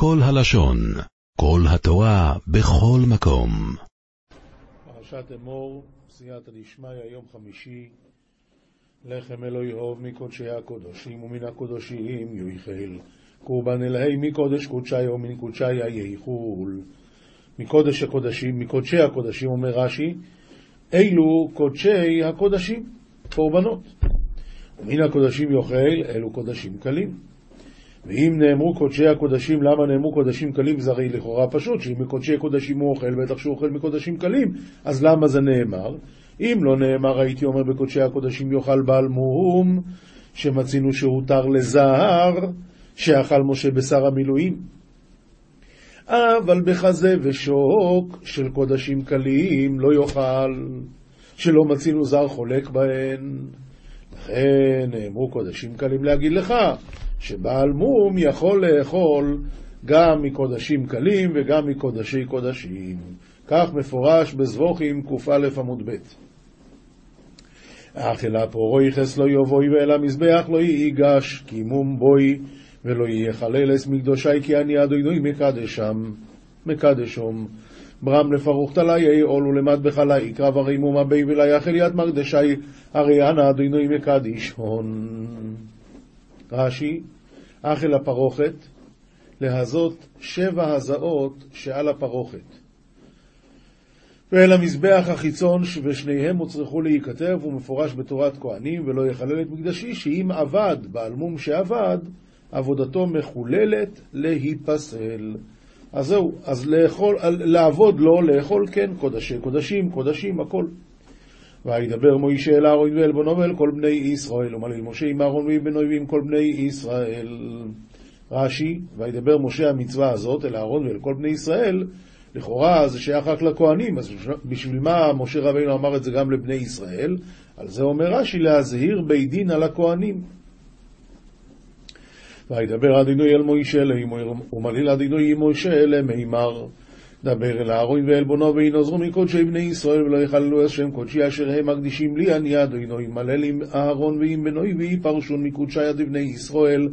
כל הלשון, כל התורה, בכל מקום. פרשת אמור, סייעתא דשמיא, יום חמישי. לחם אלוהי אוב מקודשי הקודשים ומן הקודשים יויכל. קורבן אלוהי מקודש קודשי ומן קודשי יחול. מקודש הקודשים, מקודשי הקודשים, אומר רש"י, אלו קודשי הקודשים, קורבנות. ומן הקודשים יאכל, אלו קודשים קלים. ואם נאמרו קודשי הקודשים, למה נאמרו קודשים קלים? זה הרי לכאורה פשוט, שאם מקודשי קודשים הוא אוכל, בטח שהוא אוכל מקודשים קלים, אז למה זה נאמר? אם לא נאמר, הייתי אומר בקודשי הקודשים יאכל בעל מום, שמצינו שהותר לזהר, שאכל משה בשר המילואים. אבל בחזה ושוק של קודשים קלים לא יאכל, שלא מצינו זר חולק בהן. לכן נאמרו קודשים קלים להגיד לך, שבעל מום יכול לאכול גם מקודשים קלים וגם מקודשי קודשים. כך מפורש בזבוכים קא עמוד ב'. אכלה פרורו יכס לא יבואי ואל המזבח לא ייגש, כי מום בוי ולא יחללס מקדושי כי אני אדוני מקדשם, מקדשום. ברם לפרוך תלי עול ולמד בחלה יקרב הרי מומה בי ולה יחל יד מקדשי הרי אנא אדוני מקדיש הון. רש"י, אכל הפרוכת, להזות שבע הזעות שעל הפרוכת. ואל המזבח החיצון, ושניהם הוצרכו להיכתב, ומפורש בתורת כהנים, ולא יחלל את מקדשי, שאם עבד, בעל מום שעבד, עבודתו מחוללת להיפסל. אז זהו, אז לאכול, לעבוד לא, לאכול כן, קודשי קודשים, קודשים, הכל. וידבר מוישה אל אהרון ואל בנו ואל כל בני ישראל, ומליל משה עם אהרון ועם בנו ועם כל בני ישראל. רש"י, וידבר משה המצווה הזאת אל אהרון ואל כל בני ישראל, לכאורה זה שייך רק לכהנים, אז בשביל מה משה רבינו אמר את זה גם לבני ישראל? על זה אומר רש"י להזהיר בית דין על הכהנים. וידבר אדינוי אל מוישה ומליל אדינוי עם מוישה למימר. דבר אל אהרון ואל בונו וינעזרו מקודשי בני ישראל ולא יחללו השם קודשי אשר הם מקדישים לי אני אדוני מלל עם אהרון ועם בנוי ויפרשון מקודשי יד בני ישראל.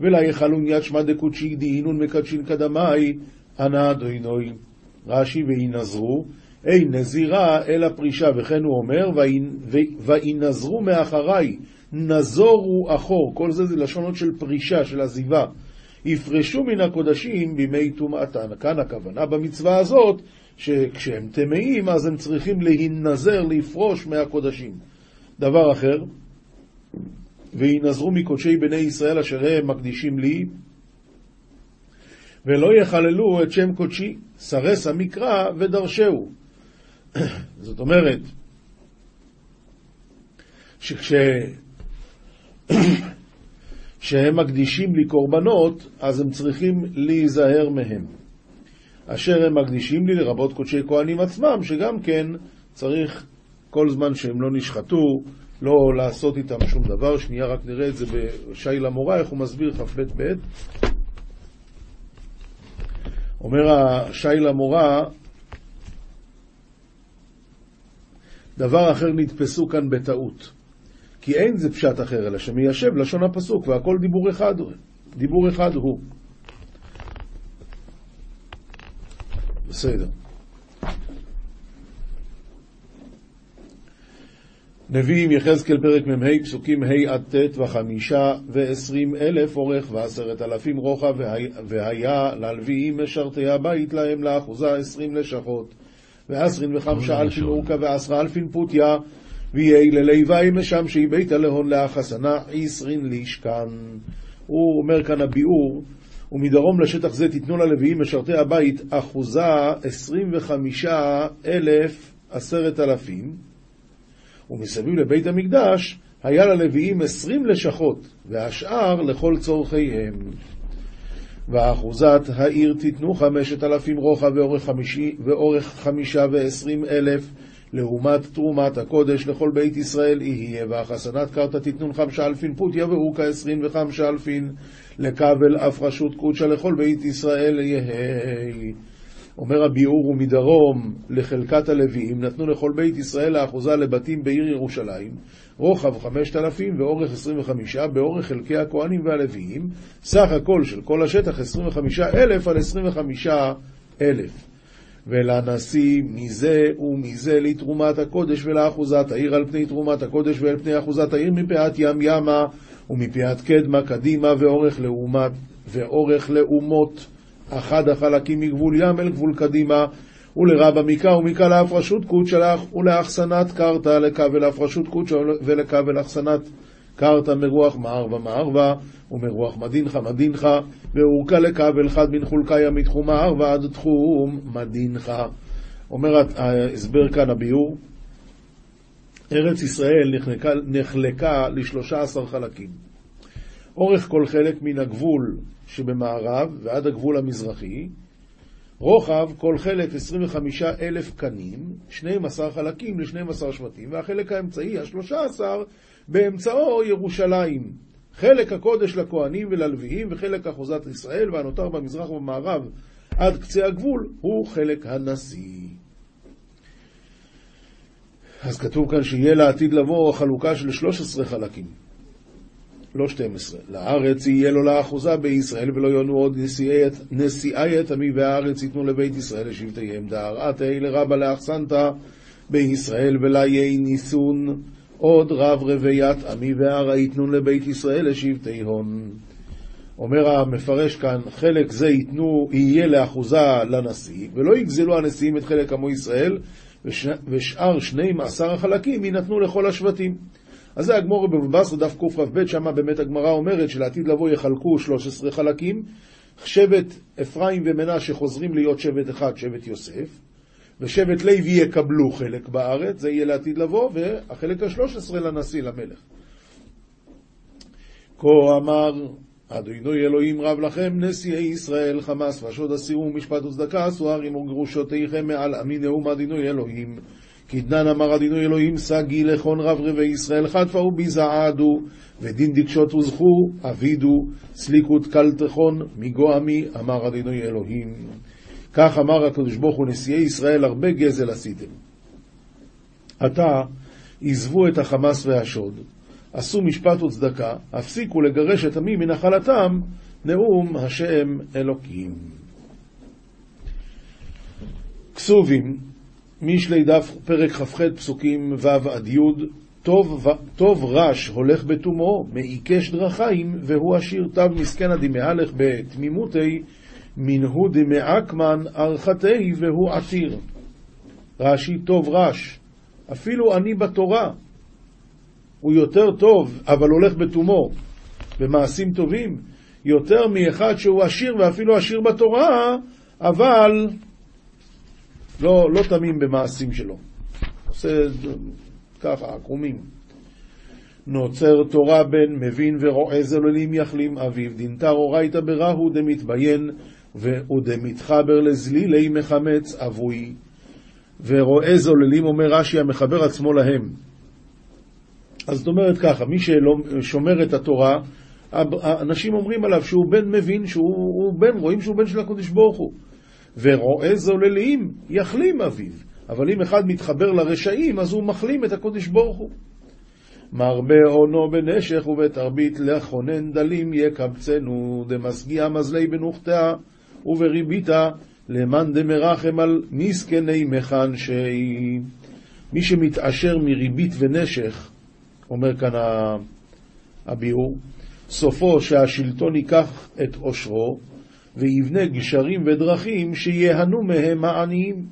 ולא יחלון יד שמע דקודשי דהינון מקדשין קדמי אנא אדוני רש"י וינזרו אין נזירה אלא פרישה וכן הוא אומר וינזרו מאחריי נזורו אחור. כל זה זה לשונות של פרישה של עזיבה יפרשו מן הקודשים בימי טומאתן. כאן הכוונה במצווה הזאת, שכשהם טמאים אז הם צריכים להינזר, לפרוש מהקודשים. דבר אחר, וינזרו מקודשי בני ישראל אשר הם מקדישים לי, ולא יחללו את שם קודשי, סרס המקרא ודרשהו. זאת אומרת, שכש... שהם מקדישים לי קורבנות, אז הם צריכים להיזהר מהם. אשר הם מקדישים לי, לרבות קודשי כהנים עצמם, שגם כן צריך כל זמן שהם לא נשחטו, לא לעשות איתם שום דבר. שנייה רק נראה את זה בשי למורה, איך הוא מסביר כ"ב-ב. אומר השי למורה, דבר אחר נתפסו כאן בטעות. כי אין זה פשט אחר, אלא שמיישב לשון הפסוק, והכל דיבור אחד, דיבור אחד הוא. בסדר. נביאים יחזקאל פרק מ"ה פסוקים ה' עד ט' וחמישה ועשרים אלף אורך ועשרת אלפים רוחב והיה ללוויים משרתי הבית להם לאחוזה עשרים לשכות ועשרים וחמשה אלפין אורכה ועשרה אלפין פוטיה ויהי ללוואי משמשי ביתה להון לאחסנה עשרין לישכן. הוא אומר כאן הביאור, ומדרום לשטח זה תיתנו ללוויים משרתי הבית אחוזה עשרים וחמישה אלף עשרת אלפים, ומסביב לבית המקדש היה ללוויים עשרים לשכות, והשאר לכל צורכיהם. ואחוזת העיר תיתנו חמשת אלפים רוחב ואורך חמישה ועשרים אלף לעומת תרומת הקודש לכל בית ישראל יהיה, והחסנת קרתא תיתנון חמשה אלפין פוטיה ואורכה עשרים וחמשה אלפין לכבל אף רשות קודשא לכל בית ישראל יהא. אומר הביאור ומדרום לחלקת הלוויים נתנו לכל בית ישראל לאחוזה לבתים בעיר ירושלים רוחב 5,000 ואורך 25 באורך חלקי הכהנים והלוויים סך הכל של כל השטח 25,000 על 25,000 ולנשיא מזה ומזה לתרומת הקודש ולאחוזת העיר על פני תרומת הקודש ועל פני אחוזת העיר מפאת ים ימה ומפאת קדמה קדימה ואורך לאומת ואורך לאומות. אחד החלקים מגבול ים אל גבול קדימה ולרבה מכה ומכה להפרשות קודשא ולאחסנת קרתא לכבל הפרשות קודשא ולכבל אחסנת קרתא מרוח מערבה מערבה ומרוח מדינך מדינך ואורכה לכבל חד מן חולקיה מתחום מערבה עד תחום מדינך. אומר ההסבר כאן הביאור, ארץ ישראל נחלקה, נחלקה לשלושה עשר חלקים. אורך כל חלק מן הגבול שבמערב ועד הגבול המזרחי, רוחב כל חלק 25 אלף קנים, 12 חלקים ל-12 שבטים, והחלק האמצעי, ה-13, באמצעו ירושלים. חלק הקודש לכהנים וללוויים, וחלק אחוזת ישראל, והנותר במזרח ובמערב עד קצה הגבול, הוא חלק הנשיא. אז כתוב כאן שיהיה לעתיד לבוא חלוקה של 13 חלקים. לא 12. לארץ יהיה לו לאחוזה בישראל, ולא יונו עוד נשיאי את עמי והארץ ייתנו לבית ישראל לשבטיהם. דהרעת לרבה לאחסנתה בישראל, ולה יהי ניסון עוד רב רביית עמי ייתנו לבית ישראל לשבטי הון. אומר המפרש כאן, חלק זה ייתנו, יהיה לאחוזה לנשיא, ולא יגזלו הנשיאים את חלק עמו ישראל, ושאר שנים עשר החלקים יינתנו לכל השבטים. אז זה הגמור בבבא בסר דף קכ"ב, שם באמת הגמרא אומרת שלעתיד לבוא יחלקו 13 חלקים, שבט אפרים ומנשה חוזרים להיות שבט אחד, שבט יוסף, ושבט לוי יקבלו חלק בארץ, זה יהיה לעתיד לבוא, והחלק ה-13 לנשיא, למלך. כה אמר אדוני אלוהים רב לכם, נשיאי ישראל, חמאס ושוד אסירו ומשפט וצדקה, עשו ערים וגרושותיכם מעל עמי נאום אדוני אלוהים. כדנן אמר אדינו אלוהים סגי לכון רב רבי ישראל חטפה וביזעדו ודין דקשות וזכו אבידו סליקות קלטכון מגועמי אמר אדינו אלוהים כך אמר הקדוש ברוך הוא נשיאי ישראל הרבה גזל עשיתם. עתה עזבו את החמאס והשוד עשו משפט וצדקה הפסיקו לגרש את עמי מנחלתם נאום השם אלוקים. כסובים משלי דף פרק כ"ח פסוקים ו' עד י' טוב, טוב רש הולך בתומו, מעיקש דרכיים, והוא עשיר תו מסכנה דמהלך בתמימותי, מנהו דמעקמן ארכתי, והוא עתיר. רש"י טוב רש, אפילו אני בתורה, הוא יותר טוב, אבל הולך בתומו, במעשים טובים, יותר מאחד שהוא עשיר ואפילו עשיר בתורה, אבל לא, לא תמים במעשים שלו. עושה ככה, עקומים. נוצר תורה בן מבין ורואה זלולים יחלים אביו, דינתר אורייתא בראהו דמתביין ודמתחבר לזלילי מחמץ אבוי. ורואה זוללים, אומר רש"י, המחבר עצמו להם. אז זאת אומרת ככה, מי ששומר את התורה, אנשים אומרים עליו שהוא בן מבין, שהוא בן, רואים שהוא בן של הקדוש ברוך הוא. ורואה זוללים, יחלים אביו. אבל אם אחד מתחבר לרשעים, אז הוא מחלים את הקודש ברוך הוא. מרבה עונו בנשך ובתרבית לכונן דלים יקבצנו דמשגיע מזלי בנוכתיה ובריביתה למאן דמרחם על מסכני מחנשי. מי שמתעשר מריבית ונשך, אומר כאן הביאור, סופו שהשלטון ייקח את עושרו ויבנה גשרים ודרכים שיהנו מהם העניים.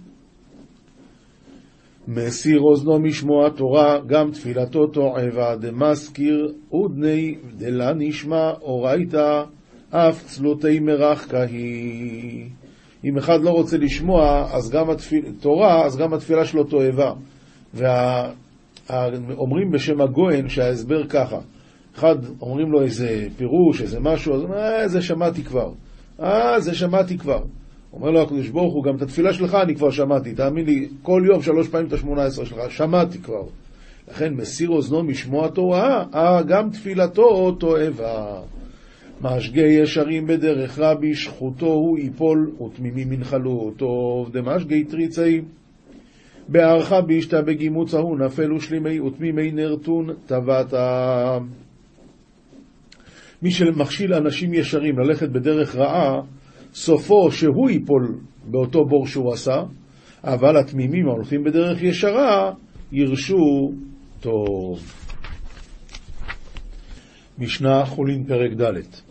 מסיר אוזנו משמוע תורה, גם תפילתו תועבה, דמזכיר אודני דלה נשמע אורייתא, אף צלותי מרח כהי. אם אחד לא רוצה לשמוע אז גם התפיל... תורה, אז גם התפילה שלו תועבה. ואומרים וה... בשם הגויין שההסבר ככה, אחד אומרים לו איזה פירוש, איזה משהו, אז הוא אומר, אה, זה שמעתי כבר. אה, זה שמעתי כבר. אומר לו הקדוש ברוך הוא, גם את התפילה שלך אני כבר שמעתי, תאמין לי, כל יום שלוש פעמים את השמונה עשרה שלך, שמעתי כבר. לכן מסיר אוזנו משמוע תורה, אה, גם תפילתו תועבה. משגה ישרים בדרך רבי, שחוטו הוא יפול, ותמימים ינחלו אותו, דמשגי תריצאי. בערכה בישתא בגימוץ ההוא נפל ושלימי ותמימי נרתון טבעת. מי שמכשיל אנשים ישרים ללכת בדרך רעה, סופו שהוא ייפול באותו בור שהוא עשה, אבל התמימים ההולכים בדרך ישרה ירשו טוב. משנה חולין פרק ד'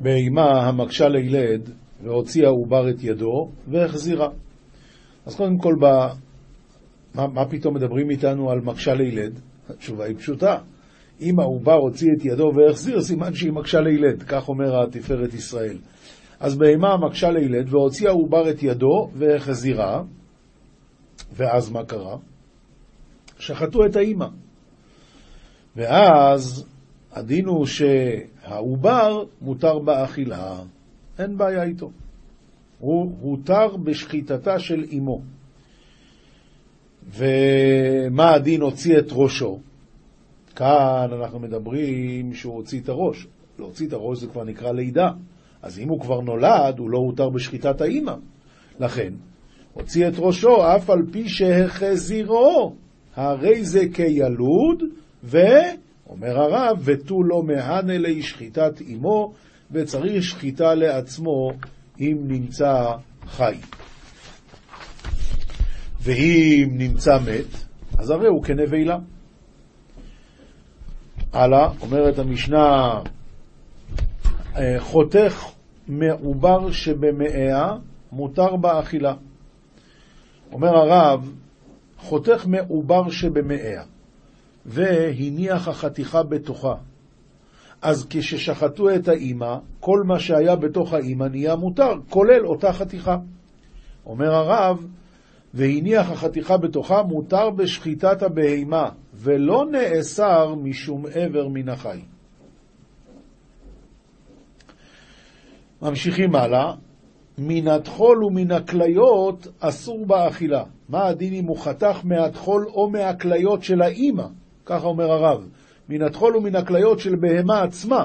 בהמה המקשה לילד והוציאה עובר את ידו והחזירה. אז קודם כל, ב... מה, מה פתאום מדברים איתנו על מקשה לילד? התשובה היא פשוטה. אם העובר הוציא את ידו והחזיר, סימן שהיא מקשה לילד, כך אומר התפארת ישראל. אז בהמה מקשה לילד והוציאה עובר את ידו והחזירה, ואז מה קרה? שחטו את האימא. ואז הדין הוא שהעובר מותר באכילה, אין בעיה איתו. הוא הותר בשחיטתה של אמו. ומה הדין הוציא את ראשו? כאן אנחנו מדברים שהוא הוציא את הראש. להוציא את הראש זה כבר נקרא לידה. אז אם הוא כבר נולד, הוא לא הותר בשחיטת האימא. לכן, הוציא את ראשו אף על פי שהחזירו, הרי זה כילוד, ואומר הרב, ותו לא מהנה לי שחיטת אמו, וצריך שחיטה לעצמו אם נמצא חי. ואם נמצא מת, אז הרי הוא כנבלה. הלאה, אומרת המשנה, אה, חותך מעובר שבמאה מותר באכילה. אומר הרב, חותך מעובר שבמאה, והניח החתיכה בתוכה. אז כששחטו את האימא, כל מה שהיה בתוך האימא נהיה מותר, כולל אותה חתיכה. אומר הרב, והניח החתיכה בתוכה מותר בשחיטת הבהמה, ולא נאסר משום עבר מן החי. ממשיכים הלאה, מן הטחול ומן הכליות אסור באכילה. מה הדין אם הוא חתך מהטחול או מהכליות של האימא? ככה אומר הרב. מן הטחול ומן הכליות של בהמה עצמה.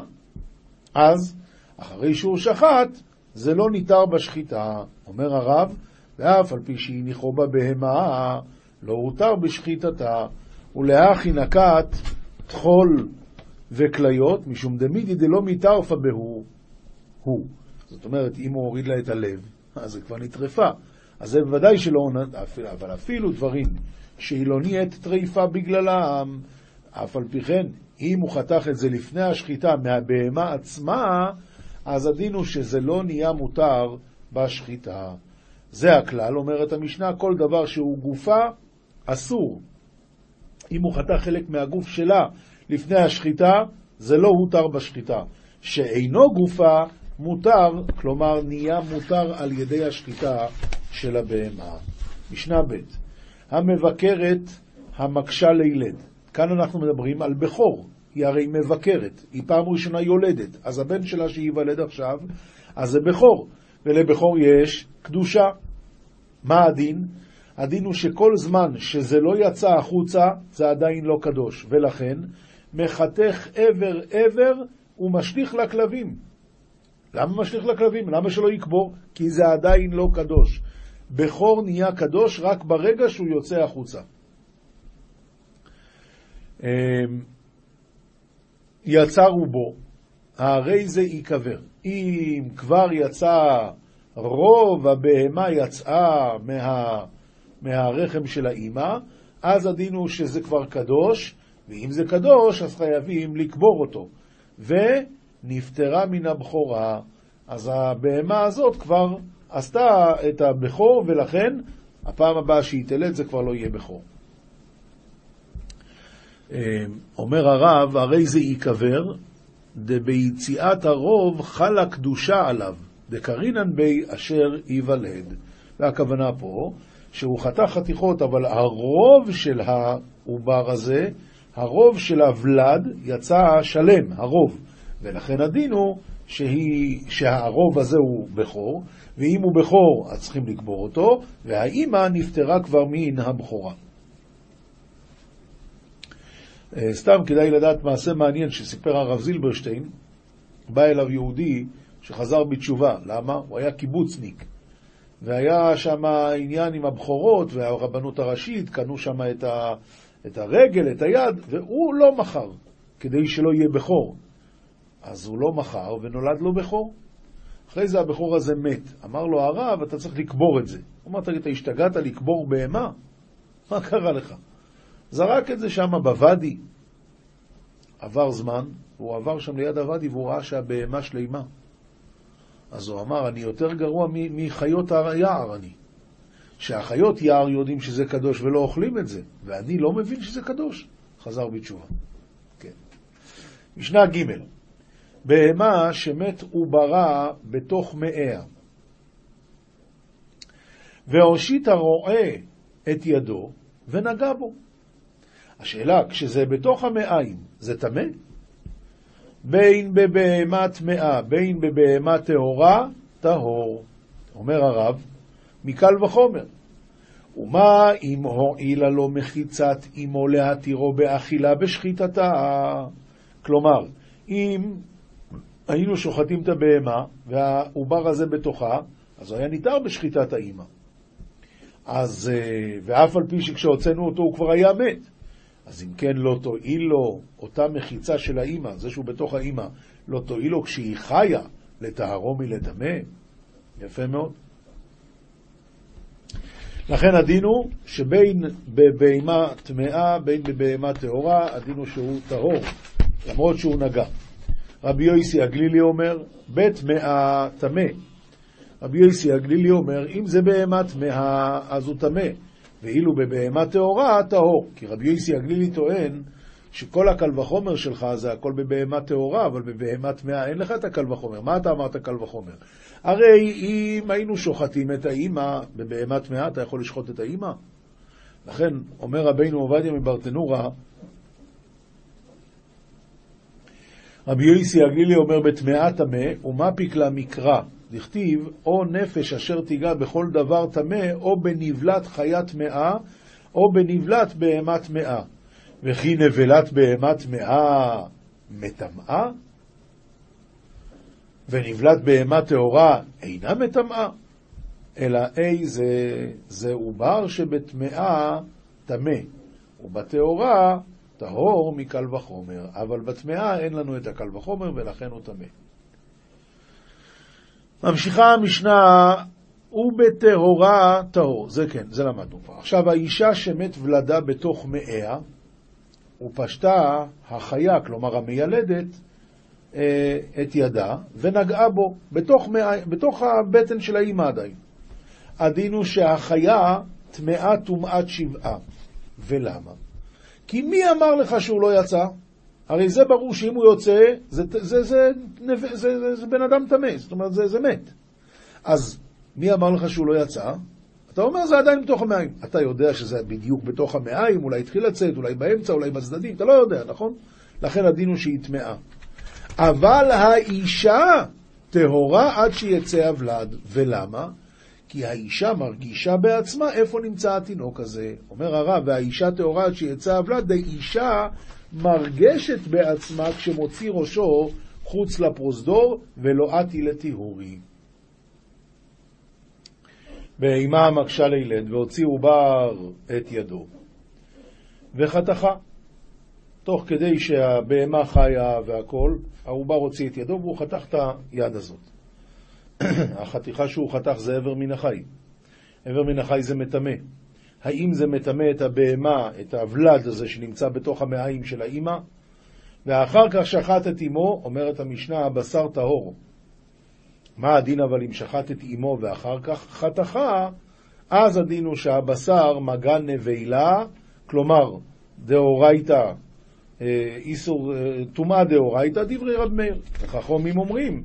אז, אחרי שהוא שחט, זה לא ניתר בשחיטה. אומר הרב, ואף על פי שהניחו בבהמה, לא הותר בשחיטתה, ולאחי נקת טחול וכליות, משום דמידי דלא מתערפה בהו הוא. זאת אומרת, אם הוא הוריד לה את הלב, אז זה כבר נטרפה. אז זה בוודאי שלא, אבל אפילו דברים שהיא לא נהיית טריפה בגללם, אף על פי כן, אם הוא חתך את זה לפני השחיטה מהבהמה עצמה, אז הדין הוא שזה לא נהיה מותר בשחיטה. זה הכלל, אומרת המשנה, כל דבר שהוא גופה, אסור. אם הוא חתך חלק מהגוף שלה לפני השחיטה, זה לא הותר בשחיטה. שאינו גופה, מותר, כלומר נהיה מותר על ידי השחיטה של הבהמה. משנה ב' המבקרת המקשה לילד. כאן אנחנו מדברים על בכור, היא הרי מבקרת, היא פעם ראשונה יולדת, אז הבן שלה שייוולד עכשיו, אז זה בכור, ולבכור יש קדושה. מה הדין? הדין הוא שכל זמן שזה לא יצא החוצה, זה עדיין לא קדוש, ולכן מחתך עבר עבר ומשליך לכלבים. למה משליך לכלבים? למה שלא יקבור? כי זה עדיין לא קדוש. בכור נהיה קדוש רק ברגע שהוא יוצא החוצה. אמ, יצא רובו, הרי זה ייקבר. אם כבר יצא רוב הבהמה יצאה מה, מהרחם של האימא, אז הדין הוא שזה כבר קדוש, ואם זה קדוש, אז חייבים לקבור אותו. ונפטרה מן הבכורה, אז הבהמה הזאת כבר עשתה את הבכור, ולכן הפעם הבאה שהיא תלד זה כבר לא יהיה בכור. אה, אומר הרב, הרי זה ייקבר, דביציאת הרוב חלה קדושה עליו, דקרינן בי אשר ייוולד. והכוונה פה, שהוא חתך חתיכות, אבל הרוב של העובר הזה, הרוב של הוולד יצא שלם, הרוב. ולכן הדין הוא שהיא, שהרוב הזה הוא בכור, ואם הוא בכור אז צריכים לקבור אותו, והאימא נפטרה כבר מן הבכורה. אה, סתם כדאי לדעת מעשה מעניין שסיפר הרב זילברשטיין, בא אליו יהודי שחזר בתשובה. למה? הוא היה קיבוצניק. והיה שם עניין עם הבכורות והרבנות הראשית, קנו שם את, ה, את הרגל, את היד, והוא לא מכר, כדי שלא יהיה בכור. אז הוא לא מכר ונולד לו בכור. אחרי זה הבכור הזה מת. אמר לו הרב, אתה צריך לקבור את זה. הוא אמר, תגיד, אתה השתגעת לקבור בהמה? מה קרה לך? זרק את זה שם בוואדי. עבר זמן, והוא עבר שם ליד הוואדי והוא ראה שהבהמה שלימה. אז הוא אמר, אני יותר גרוע מחיות היער אני. שהחיות יער יודעים שזה קדוש ולא אוכלים את זה, ואני לא מבין שזה קדוש. חזר בתשובה. כן. משנה ג' בהמה שמת וברא בתוך מאיה, והושיט הרועה את ידו ונגע בו. השאלה, כשזה בתוך המעיים, זה טמא? בין בבהמה טמאה, בין בבהמה טהורה, טהור. אומר הרב, מקל וחומר. ומה אם הועילה לו מחיצת אמו להתירו באכילה בשחיטתה? כלומר, אם היינו שוחטים את הבהמה והעובר הזה בתוכה, אז הוא היה ניתר בשחיטת האימא. אז, אה, ואף על פי שכשהוצאנו אותו הוא כבר היה מת. אז אם כן לא תועיל לו אותה מחיצה של האימא, זה שהוא בתוך האימא, לא תועיל לו כשהיא חיה לטהרו מלטמא? יפה מאוד. לכן הדין הוא שבין בבהמה טמאה, בין בבהמה טהורה, הדין הוא שהוא טהור, למרות שהוא נגע. רבי יויסי הגלילי אומר, בטמאה טמא. רבי יויסי הגלילי אומר, אם זה בהמה טמאה, אז הוא טמא. ואילו בבהמה טהורה, טהור. כי רבי יוסי הגלילי טוען שכל הקל וחומר שלך זה הכל בבהמה טהורה, אבל בבהמה טמאה אין לך את הקל וחומר. מה אתה אמרת קל וחומר? הרי אם היינו שוחטים את האימא בבהמה טמאה, אתה יכול לשחוט את האימא? לכן אומר רבינו עובדיה מברטנורה, רבי יוסי הגלילי אומר בטמאה טמא, ומה פיקלה מקרא? דכתיב, או נפש אשר תיגע בכל דבר טמא, או בנבלת חיה טמאה, או בנבלת בהמה טמאה. וכי נבלת בהמה טמאה מטמאה? ונבלת בהמה טהורה אינה מטמאה? אלא אי זה, זה עובר שבטמאה טמא, ובטהורה טהור מקל וחומר, אבל בטמאה אין לנו את הקל וחומר ולכן הוא טמא. ממשיכה המשנה, ובטהורה טהור. זה כן, זה למדנו כבר. עכשיו, האישה שמת ולדה בתוך מאיה, ופשטה החיה, כלומר המיילדת, אה, את ידה, ונגעה בו, בתוך, בתוך הבטן של האימא עדיין. הדין הוא שהחיה טמאה טומאת שבעה. ולמה? כי מי אמר לך שהוא לא יצא? הרי זה ברור שאם הוא יוצא, זה, זה, זה, זה, זה, זה, זה בן אדם טמא, זאת אומרת, זה, זה מת. אז מי אמר לך שהוא לא יצא? אתה אומר, זה עדיין בתוך המעיים. אתה יודע שזה בדיוק בתוך המעיים, אולי התחיל לצאת, אולי באמצע, אולי בצדדים, אתה לא יודע, נכון? לכן הדין הוא שהיא טמאה. אבל האישה טהורה עד שיצא הוולד. ולמה? כי האישה מרגישה בעצמה איפה נמצא התינוק הזה. אומר הרב, והאישה טהורה שיצא הוולד, האישה מרגשת בעצמה כשמוציא ראשו חוץ לפרוזדור ולא עתי לטיהורי. באימה מקשה לילד והוציא עובר את ידו וחתכה. תוך כדי שהבהמה חיה והכל, העובר הוציא את ידו והוא חתך את היד הזאת. החתיכה שהוא חתך זה איבר מן החי. איבר מן החי זה מטמא. האם זה מטמא את הבהמה, את הוולד הזה שנמצא בתוך המעיים של האימא, ואחר כך שחט את אמו, אומרת המשנה, הבשר טהור. מה הדין אבל אם שחט את אמו ואחר כך חתכה, אז הדין הוא שהבשר מגע נבלה, כלומר, דאורייתא, אה, איסור, אה, טומאה דאורייתא, דברי רב מאיר. החכמים אומרים,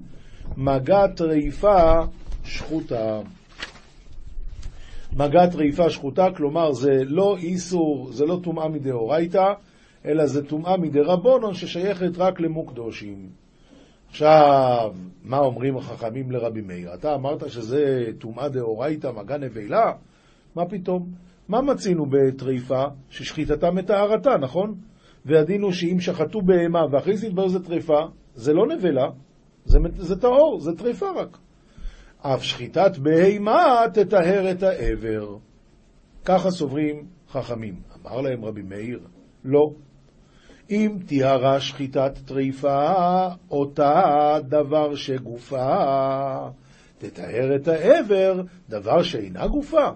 מגע טריפה שחוטה. מגת רעיפה שחוטה, כלומר זה לא איסור, זה לא טומאה מדאורייתא, אלא זה טומאה מדרבנון ששייכת רק למוקדושים. עכשיו, מה אומרים החכמים לרבי מאיר? אתה אמרת שזה טומאה דאורייתא, מגע נבלה? מה פתאום? מה מצינו בטריפה? ששחיטתה מטהרתה, נכון? והדין הוא שאם שחטו בהמה ואחרי זה התברר זה טריפה, זה לא נבלה, זה, זה טהור, זה טריפה רק. אף שחיטת בהמה תטהר את העבר. ככה סוברים חכמים. אמר להם רבי מאיר, לא. אם טיהרה שחיטת טריפה, אותה דבר שגופה, תטהר את העבר, דבר שאינה גופה.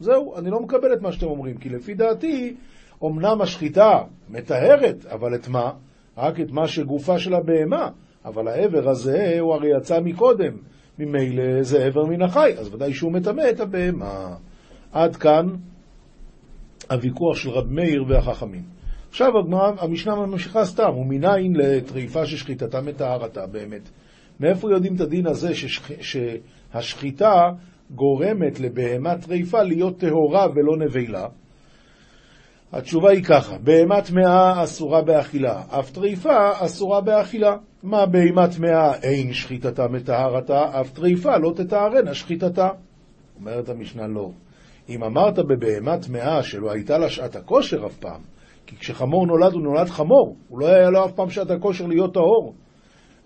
זהו, אני לא מקבל את מה שאתם אומרים, כי לפי דעתי, אמנם השחיטה מטהרת, אבל את מה? רק את מה שגופה של הבהמה. אבל העבר הזה, הוא הרי יצא מקודם. ממילא זה עבר מן החי, אז ודאי שהוא מטמא את הבהמה. עד כאן הוויכוח של רב מאיר והחכמים. עכשיו המשנה ממשיכה סתם, ומנין לטריפה ששחיטתה מטהרתה באמת. מאיפה יודעים את הדין הזה ששח... שהשחיטה גורמת לבהמת טריפה להיות טהורה ולא נבלה? התשובה היא ככה, בהמה טמאה אסורה באכילה, אף טריפה אסורה באכילה. מה בהמה טמאה אין שחיטתה מטהרתה, אף טריפה לא תטהרנה שחיטתה. אומרת המשנה לא. אם אמרת בבהמה טמאה שלא הייתה לה שעת הכושר אף פעם, כי כשחמור נולד הוא נולד חמור, הוא לא היה לו אף פעם שעת הכושר להיות טהור.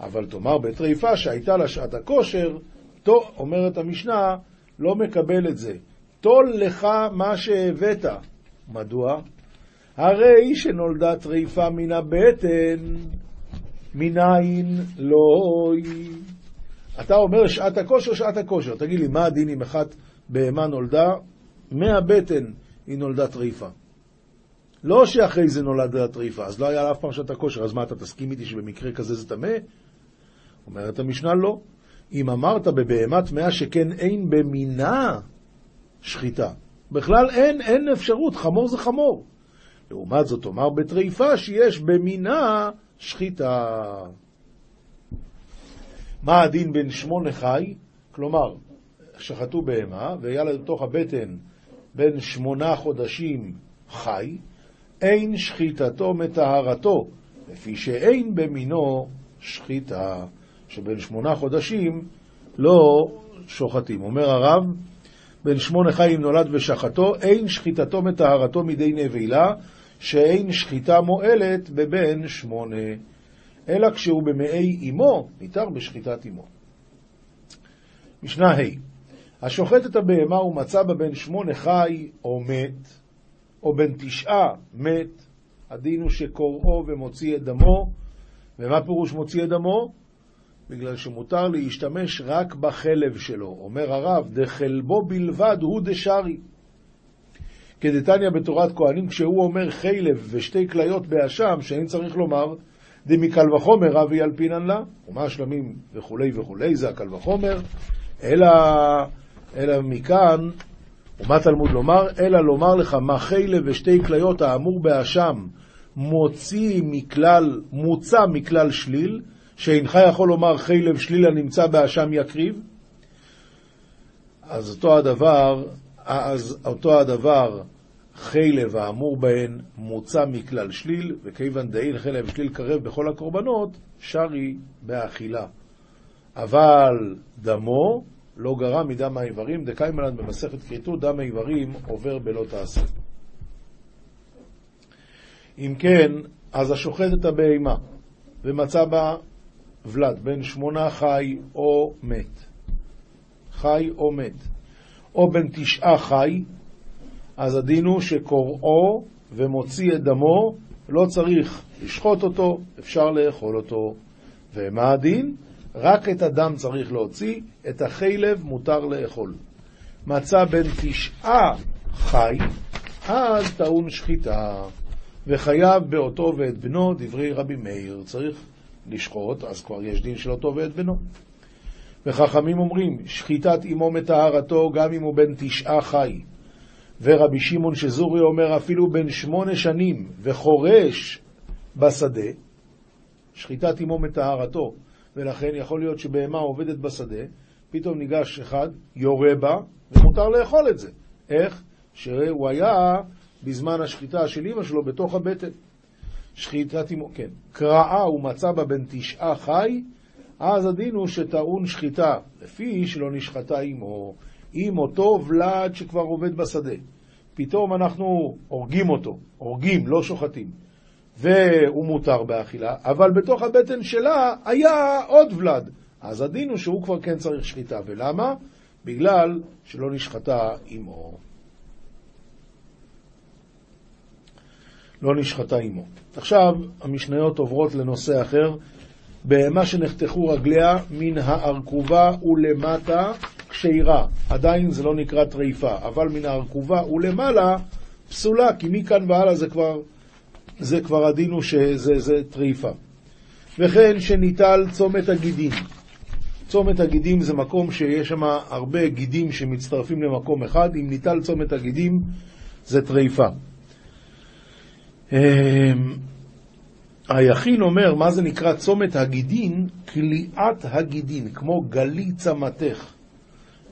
אבל תאמר בטריפה שהייתה לה שעת הכושר, אומרת המשנה, לא מקבל את זה. טול לך מה שהבאת. מדוע? הרי שנולדה טריפה מן הבטן, מניין לא היא. אתה אומר שעת הכושר, שעת הכושר. תגיד לי, מה הדין אם אחת בהמה נולדה? מהבטן היא נולדה טריפה. לא שאחרי זה נולדה טריפה, אז לא היה אף פעם שעת הכושר, אז מה, אתה תסכים איתי שבמקרה כזה זה טמא? אומרת המשנה לא. אם אמרת בבהמה טמאה שכן אין במינה שחיטה, בכלל אין, אין אפשרות, חמור זה חמור. לעומת זאת, אומר בטריפה שיש במינה שחיטה. מה הדין בין שמונה חי? כלומר, שחטו בהמה, והיה לה לתוך הבטן בין שמונה חודשים חי, אין שחיטתו מטהרתו, לפי שאין במינו שחיטה, שבין שמונה חודשים לא שוחטים. אומר הרב, בין שמונה חיים נולד ושחטו, אין שחיטתו מטהרתו מידי נבילה, שאין שחיטה מועלת בבן שמונה, אלא כשהוא במעי אמו, ניתר בשחיטת אמו. משנה ה' השוחט את הבהמה ומצא בה בן שמונה חי או מת, או בן תשעה מת, הדין הוא שקוראו ומוציא את דמו, ומה פירוש מוציא את דמו? בגלל שמותר להשתמש רק בחלב שלו. אומר הרב, דחלבו בלבד הוא דשרי. כדתניא בתורת כהנים, כשהוא אומר חלב ושתי כליות באשם, שאין צריך לומר, דמקל וחומר רבי ילפינן לה, ומה השלמים וכולי וכולי, זה הקל וחומר, אלא, אלא מכאן, ומה תלמוד לומר? אלא לומר לך מה חלב ושתי כליות האמור באשם מוציא מכלל, מוצא מכלל שליל, שאינך יכול לומר חלב שליל הנמצא באשם יקריב, אז אותו הדבר, אז אותו הדבר חלב האמור בהן מוצא מכלל שליל, וכיוון דאין חלב שליל קרב בכל הקורבנות, שרי באכילה. אבל דמו לא גרע מדם האיברים, דקיימלן במסכת כריתות, דם האיברים עובר בלא תעשה. אם כן, אז השוחט את הבהמה ומצא בה ולד, בן שמונה חי או מת, חי או מת, או בן תשעה חי, אז הדין הוא שקוראו ומוציא את דמו, לא צריך לשחוט אותו, אפשר לאכול אותו. ומה הדין? רק את הדם צריך להוציא, את החלב מותר לאכול. מצא בין תשעה חי, אז טעון שחיטה, וחייב באותו ואת בנו, דברי רבי מאיר, צריך לשחוט, אז כבר יש דין של אותו ואת בנו. וחכמים אומרים, שחיטת אמו מטהרתו גם אם הוא בן תשעה חי. ורבי שמעון שזורי אומר אפילו בן שמונה שנים וחורש בשדה, שחיטת אמו מטהרתו, ולכן יכול להיות שבהמה עובדת בשדה, פתאום ניגש אחד, יורה בה, ומותר לאכול את זה. איך? שהוא היה בזמן השחיטה של אמא שלו בתוך הבטן. שחיטת אמו, כן. קרעה ומצא בה בן תשעה חי, אז הדין הוא שטעון שחיטה, לפי שלא נשחטה אמו. עם אותו ולד שכבר עובד בשדה. פתאום אנחנו הורגים אותו, הורגים, לא שוחטים. והוא מותר באכילה, אבל בתוך הבטן שלה היה עוד ולד. אז הדין הוא שהוא כבר כן צריך שחיטה. ולמה? בגלל שלא נשחטה עמו. לא נשחטה עמו. עכשיו המשניות עוברות לנושא אחר. בהמה שנחתכו רגליה מן הארכובה ולמטה כשירה. עדיין זה לא נקרא טריפה, אבל מן הארכובה ולמעלה פסולה, כי מכאן והלאה זה כבר, זה כבר הדין הוא שזה טריפה. וכן שניטל צומת הגידים. צומת הגידים זה מקום שיש שם הרבה גידים שמצטרפים למקום אחד. אם ניטל צומת הגידים זה טריפה. היכין אומר, מה זה נקרא צומת הגידין? כליאת הגידין, כמו גלי צמתך.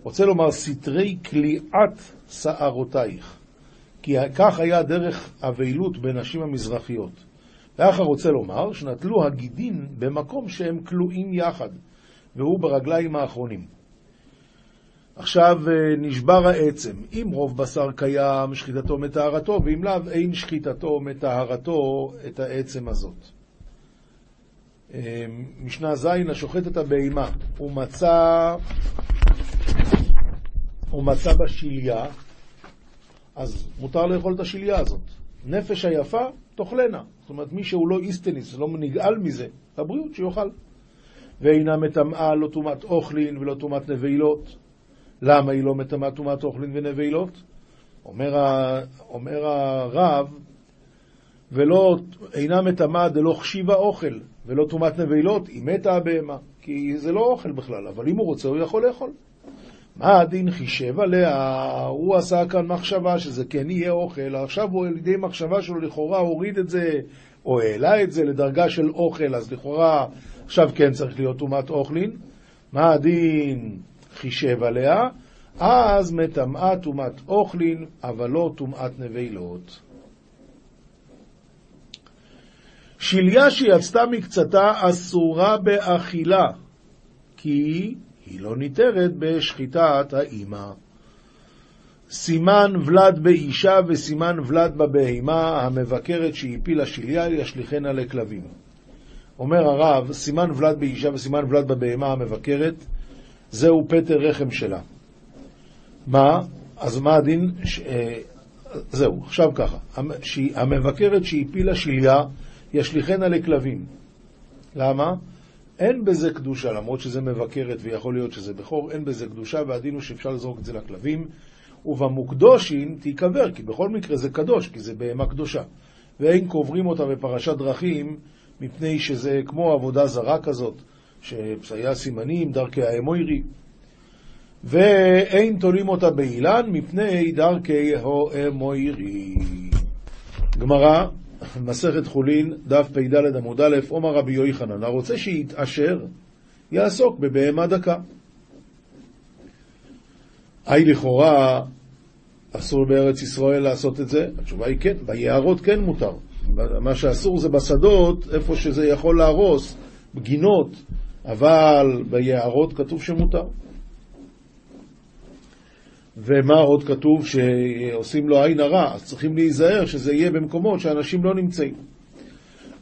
רוצה לומר, סתרי כליאת שערותייך. כי כך היה דרך אבלות בנשים המזרחיות. ואחר רוצה לומר, שנטלו הגידין במקום שהם כלואים יחד, והוא ברגליים האחרונים. עכשיו אה, נשבר העצם. אם רוב בשר קיים, שחיטתו מטהרתו, ואם לאו, אין שחיטתו מטהרתו את העצם הזאת. אה, משנה ז', השוחט את הבהמה, הוא מצא, הוא מצא אז מותר לאכול את השליה הזאת. נפש היפה, תאכלנה. זאת אומרת, מי שהוא לא איסטניס, לא נגאל מזה, לבריאות, שיאכל. ואינה מטמאה לא טומאת אוכלין ולא טומאת נבלות. למה היא לא מטמאה טומאת אוכלין ונבלות? אומר, ה, אומר הרב, ולא, אינה מטמאה דלא חשיבה אוכל, ולא טומאת נבלות, היא מתה הבהמה, כי זה לא אוכל בכלל, אבל אם הוא רוצה הוא יכול לאכול. מה הדין חישב עליה? הוא עשה כאן מחשבה שזה כן יהיה אוכל, עכשיו הוא על ידי מחשבה שלו לכאורה הוריד את זה, או העלה את זה לדרגה של אוכל, אז לכאורה עכשיו כן צריך להיות טומאת אוכלין. מה הדין חישב עליה? אז מטמאה טומאת אוכלין, אבל לא טומאת נבלות. שליה שיצתה מקצתה אסורה באכילה, כי היא לא ניתרת בשחיטת האימא. סימן ולד באישה וסימן ולד בבהמה המבקרת שהפילה שליה ישליכנה לכלבים. אומר הרב, סימן ולד באישה וסימן ולד בבהמה המבקרת, זהו פטר רחם שלה. מה? אז מה הדין? ש... אה, זהו, עכשיו ככה. המבקרת שהפילה שליה, ישליכנה לכלבים. למה? אין בזה קדושה, למרות שזה מבקרת ויכול להיות שזה בכור, אין בזה קדושה, והדין הוא שאפשר לזרוק את זה לכלבים. ובמוקדושין תיקבר, כי בכל מקרה זה קדוש, כי זה בהמה קדושה. ואין קוברים אותה בפרשת דרכים, מפני שזה כמו עבודה זרה כזאת, שהיה סימנים, דרכי האמוירי. ואין תולים אותה באילן, מפני דרכי האמוירי. גמרא, מסכת חולין, דף פ"ד עמוד א', עומר רבי יוחנן, הרוצה שיתעשר, יעסוק בבהמה דקה. היי לכאורה אסור בארץ ישראל לעשות את זה? התשובה היא כן, ביערות כן מותר. מה שאסור זה בשדות, איפה שזה יכול להרוס, בגינות, אבל ביערות כתוב שמותר. ומה עוד כתוב? שעושים לו עין הרע, אז צריכים להיזהר שזה יהיה במקומות שאנשים לא נמצאים.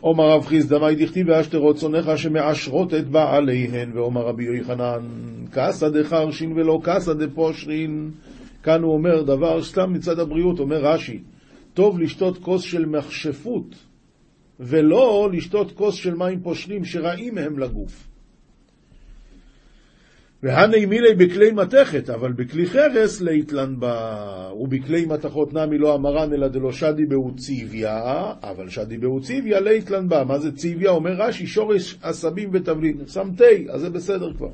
עומר רב חיסדא מאי דכתיב ואשתרות צונך שמעשרות את בעליהן, ועומר רבי יוחנן כסא דחרשין ולא כסא דפושרין. כאן הוא אומר דבר סתם מצד הבריאות, אומר רש"י, טוב לשתות כוס של מכשפות, ולא לשתות כוס של מים פושרים שרעים הם לגוף. והני מילי בכלי מתכת, אבל בכלי חרס ליתלן בה, ובכלי מתכות נמי לא אמרן אלא דלא שדי באוציביה, אבל שדי באוציביה ליתלן בה. מה זה ציביה? אומר רש"י, שורש עשבים ותבלין. שם תה, אז זה בסדר כבר.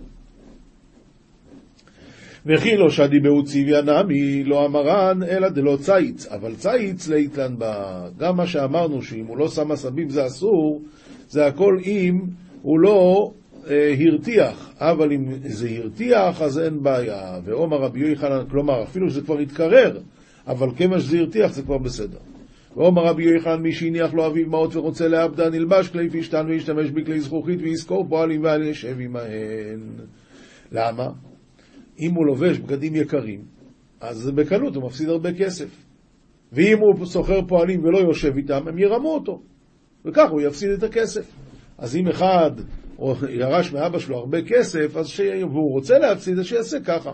וכי לא שדי באוציביה נמי לא אמרן אלא דלא ציץ, אבל ציץ ליתלן בה. גם מה שאמרנו שאם הוא לא שם עשבים זה אסור, זה הכל אם הוא לא הרתיח, אבל אם זה הרתיח אז אין בעיה. ועומר רבי יוחנן, כלומר, אפילו שזה כבר התקרר, אבל כיוון שזה הרתיח זה כבר בסדר. ועומר רבי יוחנן, מי שהניח לו אביו מעות ורוצה לעבדה, נלבש כלי פשתן וישתמש בכלי זכוכית ויזכור פועלים ואל ישב עמהן. למה? אם הוא לובש בגדים יקרים, אז בקלות הוא מפסיד הרבה כסף. ואם הוא סוחר פועלים ולא יושב איתם, הם ירמו אותו. וכך הוא יפסיד את הכסף. אז אם אחד ירש מאבא שלו הרבה כסף, אז ש... והוא רוצה להפסיד, אז שיעשה ככה.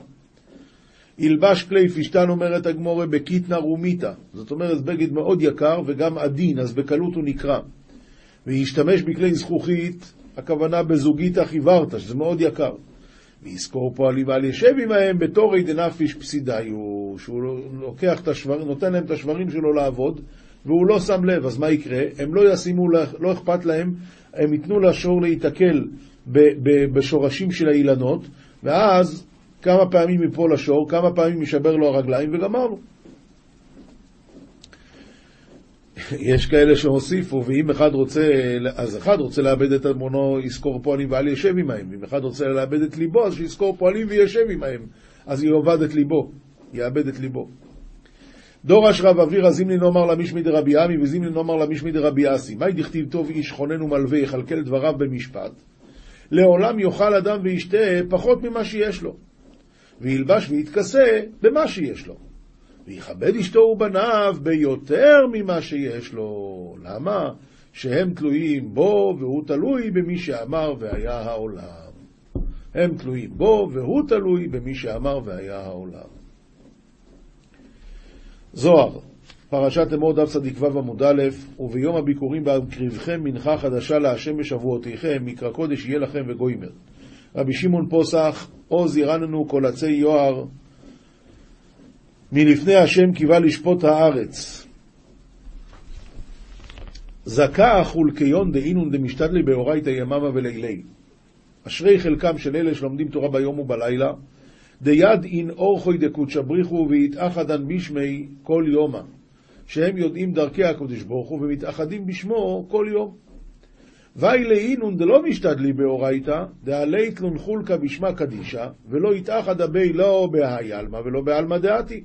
ילבש כלי פשתן, אומרת הגמורה, בקיטנה רומיתא. זאת אומרת, בגד מאוד יקר וגם עדין, אז בקלות הוא נקרע. וישתמש בכלי זכוכית, הכוונה בזוגיתא חיוורתא, שזה מאוד יקר. ויזכור פועלים ועל ישב עמהם בתורי דנפיש פסידיו, שהוא לוקח את השבר, נותן להם את השברים שלו לעבוד, והוא לא שם לב, אז מה יקרה? הם לא ישימו, לא אכפת להם, הם ייתנו לשור להיתקל בשורשים של האילנות, ואז כמה פעמים יפול השור, כמה פעמים יישבר לו הרגליים, וגמרנו. יש כאלה שהוסיפו, ואם אחד רוצה, אז אחד רוצה לאבד את אדמונו, יזכור פועלים ואל ישב עמהם. אם אחד רוצה לאבד את ליבו, אז שיזכור פועלים וישב עמהם. אז יאבד את ליבו, יאבד את ליבו. דורש רב אבירא זימני נאמר למישמי דרבי עמי וזימני נאמר למישמי דרבי אסי. מהי דכתיב טוב איש חונן ומלווה יכלכל דבריו במשפט? לעולם יאכל אדם וישתה פחות ממה שיש לו, וילבש ויתכסה במה שיש לו. ויכבד אשתו ובניו ביותר ממה שיש לו. למה? שהם תלויים בו והוא תלוי במי שאמר והיה העולם. הם תלויים בו והוא תלוי במי שאמר והיה העולם. זוהר, פרשת אמור דף צדיק ו' עמוד א', וביום הביקורים בהקריבכם מנחה חדשה להשם בשבועותיכם, מקרא קודש יהיה לכם וגוימר. רבי שמעון פוסח, עוז ירננו כל עצי יוהר, מלפני השם קיווה לשפוט הארץ. זכה חולקיון דאינון דמשתדלי באורייתא יממה ולילי. אשרי חלקם של אלה שלומדים תורה ביום ובלילה, דיד אין אורחוי דקודשא בריחו ויתאחדן בשמי כל יומא, שהם יודעים דרכי הקדוש ברוך הוא ומתאחדים בשמו כל יום. ואי לאינון דלא משתדלי באורייתא, דעלי תלון חולקא בשמה קדישא, ולא יתאחד הבי לא בהאי עלמא ולא בעלמא דעתי.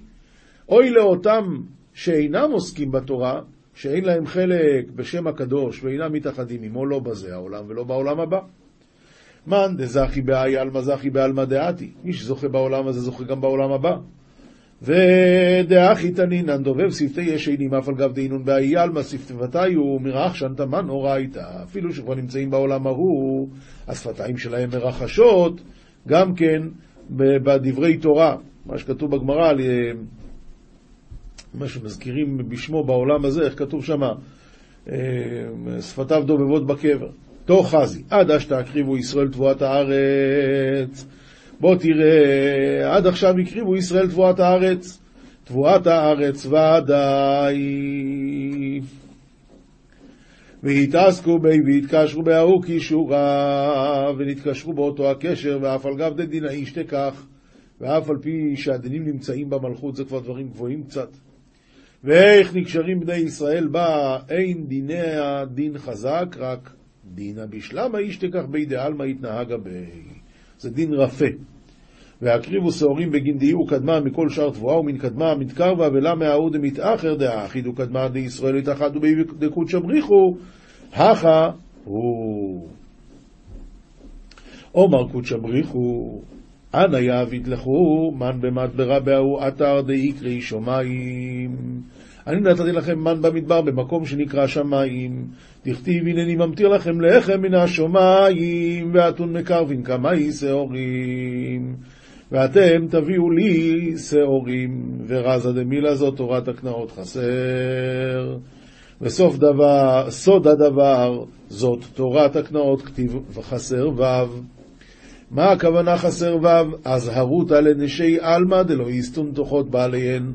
אוי לאותם שאינם עוסקים בתורה, שאין להם חלק בשם הקדוש ואינם מתאחדים עמו, לא בזה העולם ולא בעולם הבא. מאן דזכי באי עלמא זכי בעלמא דעתי. מי שזוכה בעולם הזה זוכה גם בעולם הבא. ודאחי תנינן דובב שפתי ישנים אף על גב דהינון באי עלמא שפתיו מרח שנתמן אורייתא. אפילו שכבר נמצאים בעולם ההוא, השפתיים שלהם מרחשות, גם כן בדברי תורה, מה שכתוב בגמרא על מה שמזכירים בשמו בעולם הזה, איך כתוב שם, אה, שפתיו דובבות בקבר. תוך חזי, עד אשתא הקריבו ישראל תבואת הארץ. בוא תראה, עד עכשיו הקריבו ישראל תבואת הארץ. תבואת הארץ ודאי. והתעסקו בי והתקשרו בהוא קישורה, ונתקשרו באותו הקשר, ואף על גב דדין האיש תקח, ואף על פי שהדינים נמצאים במלכות, זה כבר דברים גבוהים קצת. ואיך נקשרים בני ישראל בה, אין דיני הדין חזק, רק דינא בשלמה איש תקח בי דעלמא התנהגה בי. זה דין רפה. והקריבו שעורים בגין דיור קדמה מכל שאר תבואה ומן קדמה מתקרבה ולמה ההוא דמתאחר דאחידו קדמה דישראל התאחדו בי דקודשא בריחו, הכה הוא. עומר קודשא בריחו, אנא יעביד לכו, מן במדברה בהוא אתר דאיקרי שומיים. אני נתתי לכם מן במדבר במקום שנקרא שמיים. תכתיב הנני ממטיר לכם לחם מן השומיים, ואתון מקרבין כמאי שעורים. ואתם תביאו לי שעורים, ורזה דמילה זאת תורת הקנאות חסר. וסוף דבר, סוד הדבר, זאת תורת הקנאות כתיב וחסר ו'. מה הכוונה חסר ו'? אזהרותא לנשי עלמא דלא יסתון תוכות בעליהן.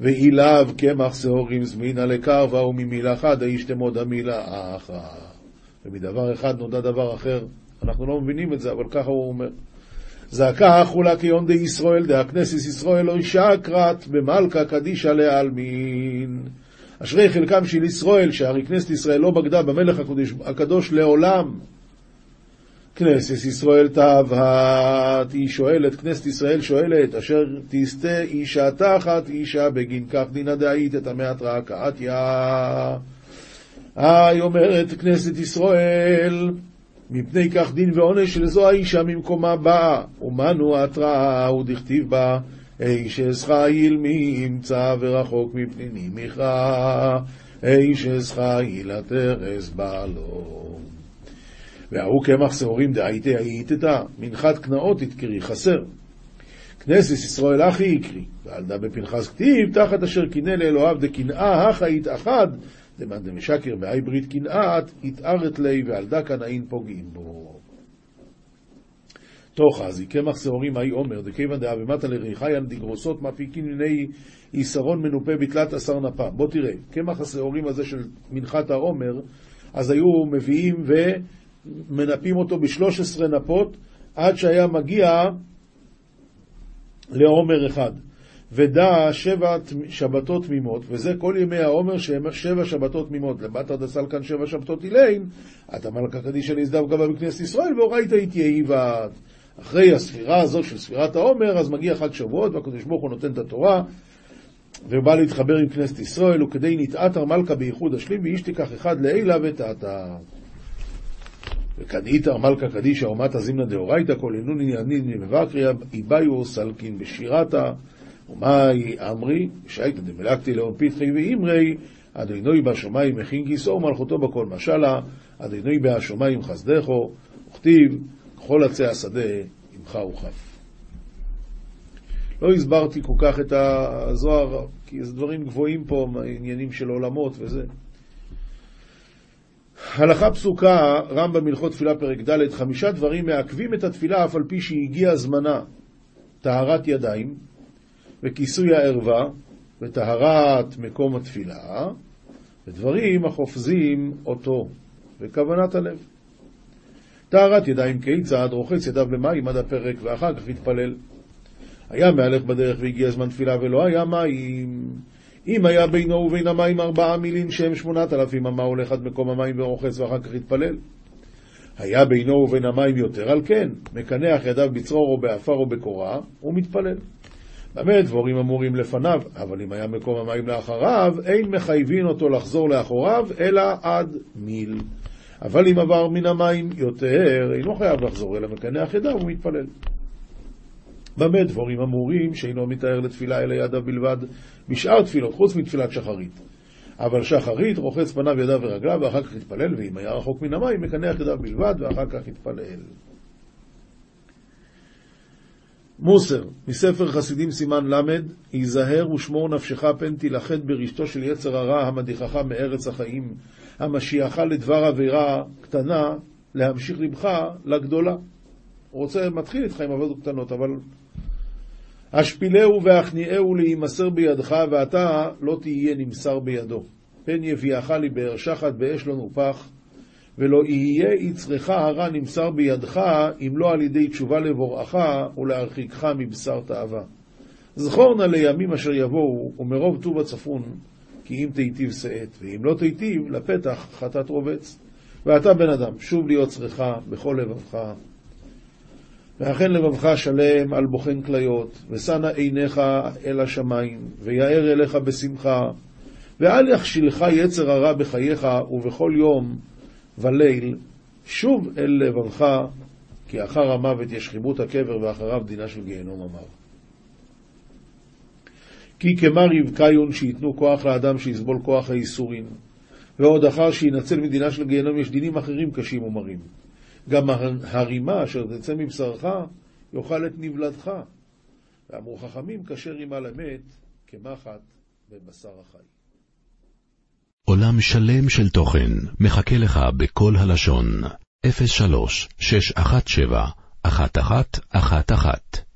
ואילב קמח שעורים זמינה לקרבה וממילה חד האיש תמוד המילה אחא. ומדבר אחד נודע דבר אחר. אנחנו לא מבינים את זה, אבל ככה הוא אומר. זעקה חולה כיון די ישראל, דה כנסת ישראל אוי שקרת במלכה קדישא לעלמין. אשרי חלקם של ישראל, שהרי כנסת ישראל לא בגדה במלך הקדוש לעולם. כנסת ישראל תבהת, היא שואלת, כנסת ישראל שואלת, אשר תסטה אישה תחת אישה בגין כך דינא דאית את המעט רעה קעתיא. היא אומרת כנסת ישראל, מפני כך דין ועונש שלזו האישה ממקומה באה, ומנו התראה ודכתיב בה, איש אסחיל מי ימצא ורחוק מפניני מיכה. איש אסחי לתרס בעלו. וההוא קמח שעורים דהייתי הייתתא, מנחת קנאות יתקרי חסר. כנסת ישראל אחי יקרי, ועל דה בפנחס כתיב, תחת אשר קינא לאלוהיו דקנאה הכה יתאחד, למאן דמשקר באי ברית קנאת, יתארת לי, ועל דה קנאין פוגעים בו. אז, קמח שעורים האי עומר, דכיוון דאה במטה לריחיין דגרוסות מפיקין מיני יסרון מנופה בתלת עשר נפה. בוא תראה, קמח השעורים הזה של מנחת העומר, אז היו מביאים ומנפים אותו בשלוש עשרה נפות, עד שהיה מגיע לעומר אחד. ודע שבע שבתות תמימות, וזה כל ימי העומר שהם שבע שבתות תמימות. לבטר דסל כאן שבע שבתות אילין, אתה מלכה קדישא להזדב גבה בכנסת ישראל, ואורייתא יתייעי ועד. אחרי הספירה הזאת של ספירת העומר, אז מגיע חג שבועות, והקדוש ברוך הוא נותן את התורה, ובא להתחבר עם כנסת ישראל, וכדי נתעתר מלכה בייחוד השלים, ואיש תיקח אחד לעילה ותעתר. וכדאיתר מלכה קדישא אומתא זימנא דאורייתא, כל אינוני ינין מבקריא, איבאיו סלקין בשירתא, ומאי אמרי, שהייתא דמלקתי לאום פיתחי ואימרי, אדינוי בשמיים מכין כיסאו ומלכותו בכל משלה, אדינוי בהשמיים חסדךו, וכתיב, ככל עצי השדה עמך וכף. לא הסברתי כל כך את הזוהר, כי זה דברים גבוהים פה, עניינים של עולמות וזה. הלכה פסוקה, רמב"ם הלכות תפילה פרק ד', חמישה דברים מעכבים את התפילה אף על פי שהגיע זמנה. טהרת ידיים, וכיסוי הערווה, וטהרת מקום התפילה, ודברים החופזים אותו, וכוונת הלב. טהרת ידיים כיצד, רוחץ ידיו במים עד הפרק, ואחר כך יתפלל. היה מהלך בדרך והגיע זמן תפילה ולא היה מים. אם היה בינו ובין המים ארבעה מילין שהם שמונת אלפים אמה הולך עד מקום המים ורוחץ ואחר כך יתפלל. היה בינו ובין המים יותר, על כן, מקנח ידיו בצרור או באפר או בקורה, ומתפלל. במה דברים אמורים לפניו, אבל אם היה מקום המים לאחריו, אין מחייבים אותו לחזור לאחוריו, אלא עד מיל. אבל אם עבר מן המים יותר, אינו חייב לחזור, אלא מקנח ידיו ומתפלל. במה דברים אמורים שאינו מטהר לתפילה אלא ידיו בלבד בשאר תפילות, חוץ מתפילת שחרית. אבל שחרית רוחץ פניו ידיו ורגליו ואחר כך יתפלל, ואם היה רחוק מן המים, מקנח ידיו בלבד ואחר כך יתפלל. מוסר, מספר חסידים סימן ל', היזהר ושמור נפשך פן תילחד ברשתו של יצר הרע המדיחך מארץ החיים, המשיעך לדבר עבירה קטנה, להמשיך לבך לגדולה. הוא רוצה, מתחיל איתך עם עבודות קטנות, אבל השפילהו והכניעהו להימסר בידך, ואתה לא תהיה נמסר בידו. פן יביאך לבאר שחת באש לא נופח, ולא יהיה יצרך הרע נמסר בידך, אם לא על ידי תשובה לבוראך ולהרחיקך מבשר תאווה. זכור נא לימים אשר יבואו, ומרוב טוב הצפון, כי אם תיטיב שאת, ואם לא תיטיב, לפתח חטאת רובץ. ואתה בן אדם, שוב להיות צריכה בכל לבבך. ואכן לבבך שלם על בוחן כליות, ושא עיניך אל השמיים, ויאר אליך בשמחה, ואל יכשילך יצר הרע בחייך, ובכל יום וליל, שוב אל לבבך, כי אחר המוות יש חיבות הקבר, ואחריו דינה של גיהנום אמר. כי כמר יבקיון שייתנו כוח לאדם שיסבול כוח הייסורים, ועוד אחר שינצל מדינה של גיהנום יש דינים אחרים קשים ומרים. גם הרימה אשר תצא מבשרך יאכל את נבלתך. ואמרו חכמים, כאשר רימה למת, כמחט בבשר החי. עולם שלם של תוכן מחכה לך בכל הלשון, 03 617 1111